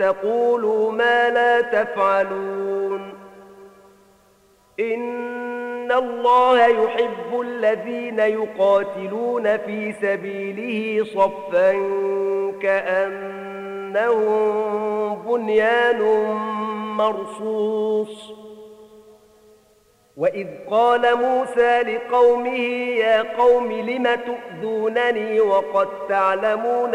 تقولوا ما لا تفعلون. إن الله يحب الذين يقاتلون في سبيله صفا كأنهم بنيان مرصوص. وإذ قال موسى لقومه يا قوم لم تؤذونني وقد تعلمون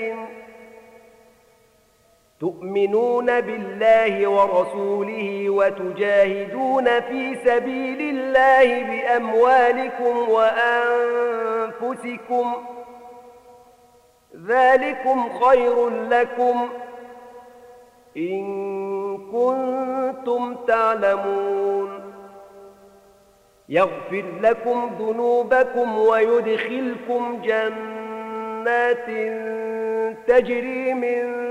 تؤمنون بالله ورسوله وتجاهدون في سبيل الله بأموالكم وأنفسكم ذلكم خير لكم إن كنتم تعلمون يغفر لكم ذنوبكم ويدخلكم جنات تجري من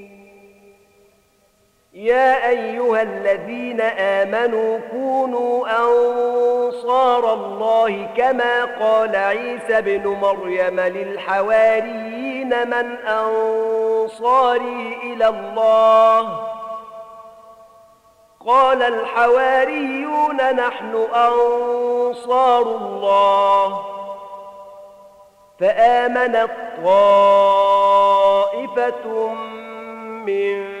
يا أيها الذين آمنوا كونوا أنصار الله كما قال عيسى بن مريم للحواريين من أنصاري إلى الله. قال الحواريون نحن أنصار الله. فآمنت طائفة من